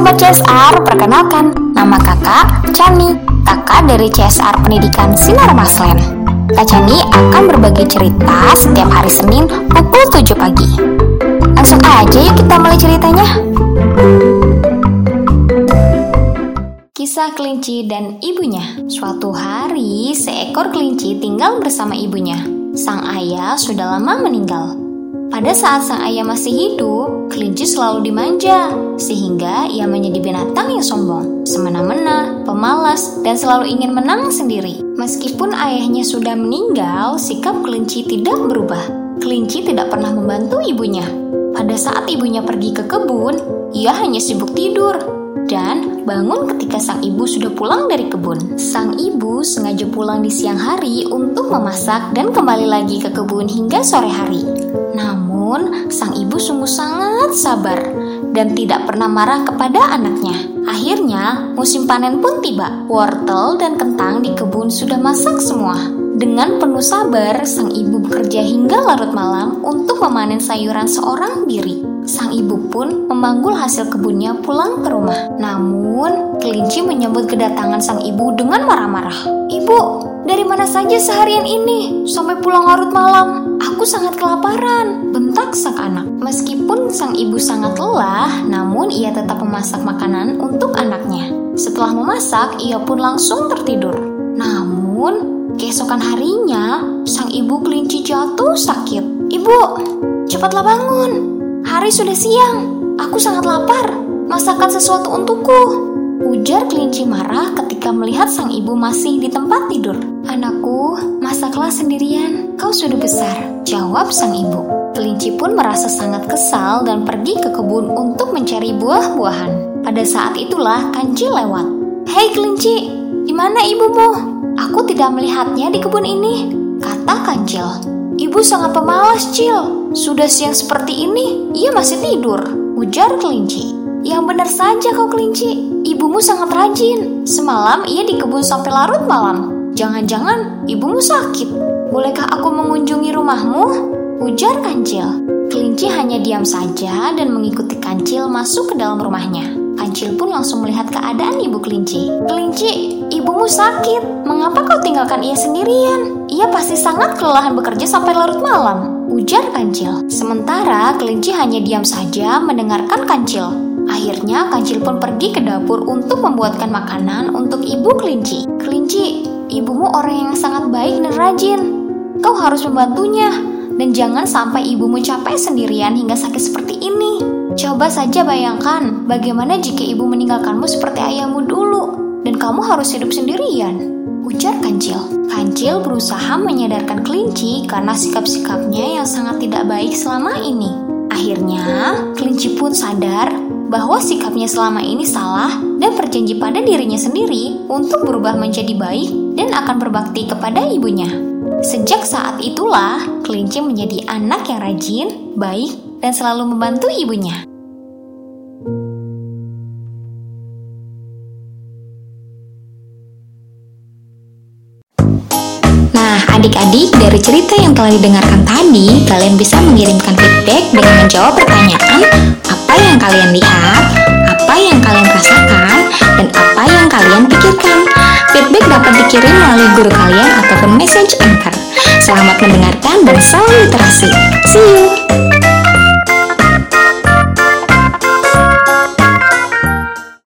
Sobat CSR, perkenalkan, nama kakak Chani, kakak dari CSR Pendidikan Sinar Maslen. Kak Chani akan berbagi cerita setiap hari Senin pukul 7 pagi. Langsung aja yuk kita mulai ceritanya. Kisah kelinci dan ibunya Suatu hari, seekor kelinci tinggal bersama ibunya. Sang ayah sudah lama meninggal. Pada saat sang ayah masih hidup, kelinci selalu dimanja, sehingga ia menjadi binatang yang sombong, semena-mena, pemalas, dan selalu ingin menang sendiri. Meskipun ayahnya sudah meninggal, sikap kelinci tidak berubah. Kelinci tidak pernah membantu ibunya. Pada saat ibunya pergi ke kebun, ia hanya sibuk tidur dan bangun ketika sang ibu sudah pulang dari kebun. Sang ibu sengaja pulang di siang hari untuk memasak dan kembali lagi ke kebun hingga sore hari. Namun, sang ibu sungguh sangat sabar dan tidak pernah marah kepada anaknya. Akhirnya, musim panen pun tiba. Wortel dan kentang di kebun sudah masak semua. Dengan penuh sabar, sang ibu bekerja hingga larut malam untuk memanen sayuran seorang diri. Sang ibu pun memanggul hasil kebunnya pulang ke rumah. Namun, kelinci menyambut kedatangan sang ibu dengan marah-marah. Ibu, dari mana saja seharian ini? Sampai pulang larut malam. Aku sangat kelaparan, bentak sang anak. Meskipun sang ibu sangat lelah, namun ia tetap memasak makanan untuk anaknya. Setelah memasak, ia pun langsung tertidur. Namun, keesokan harinya, sang ibu kelinci jatuh sakit. Ibu, cepatlah bangun. Hari sudah siang. Aku sangat lapar. Masakan sesuatu untukku. Ujar kelinci marah ketika melihat sang ibu masih di tempat tidur. Anakku, masaklah sendirian. Kau sudah besar, jawab sang ibu. Kelinci pun merasa sangat kesal dan pergi ke kebun untuk mencari buah-buahan. Pada saat itulah kancil lewat. Hei kelinci, di mana ibumu? Aku tidak melihatnya di kebun ini, kata kancil. Ibu sangat pemalas, Cil. Sudah siang seperti ini, ia masih tidur, ujar kelinci. Yang benar saja kau kelinci, ibumu sangat rajin. Semalam ia di kebun sampai larut malam. Jangan-jangan ibumu sakit. Bolehkah aku mengunjungi rumahmu? Ujar kancil. Kelinci hanya diam saja dan mengikuti kancil masuk ke dalam rumahnya. Kancil pun langsung melihat keadaan ibu kelinci. Kelinci, ibumu sakit. Mengapa kau tinggalkan ia sendirian? Ia pasti sangat kelelahan bekerja sampai larut malam. Ujar kancil. Sementara kelinci hanya diam saja mendengarkan kancil. Akhirnya kancil pun pergi ke dapur untuk membuatkan makanan untuk ibu kelinci. Kelinci, ibumu orang yang sangat baik dan rajin. Kau harus membantunya. Dan jangan sampai ibumu capek sendirian hingga sakit seperti ini. Coba saja bayangkan bagaimana jika ibu meninggalkanmu seperti ayahmu dulu dan kamu harus hidup sendirian. Ujar Kancil. Kancil berusaha menyadarkan kelinci karena sikap-sikapnya yang sangat tidak baik selama ini. Akhirnya, kelinci pun sadar bahwa sikapnya selama ini salah dan berjanji pada dirinya sendiri untuk berubah menjadi baik dan akan berbakti kepada ibunya. Sejak saat itulah, kelinci menjadi anak yang rajin, baik, dan selalu membantu ibunya. Adik-adik, dari cerita yang telah didengarkan tadi, kalian bisa mengirimkan feedback dengan menjawab pertanyaan apa yang kalian lihat, apa yang kalian rasakan, dan apa yang kalian pikirkan. Feedback dapat dikirim melalui guru kalian ataupun message anchor. Selamat mendengarkan dan salam literasi. See you!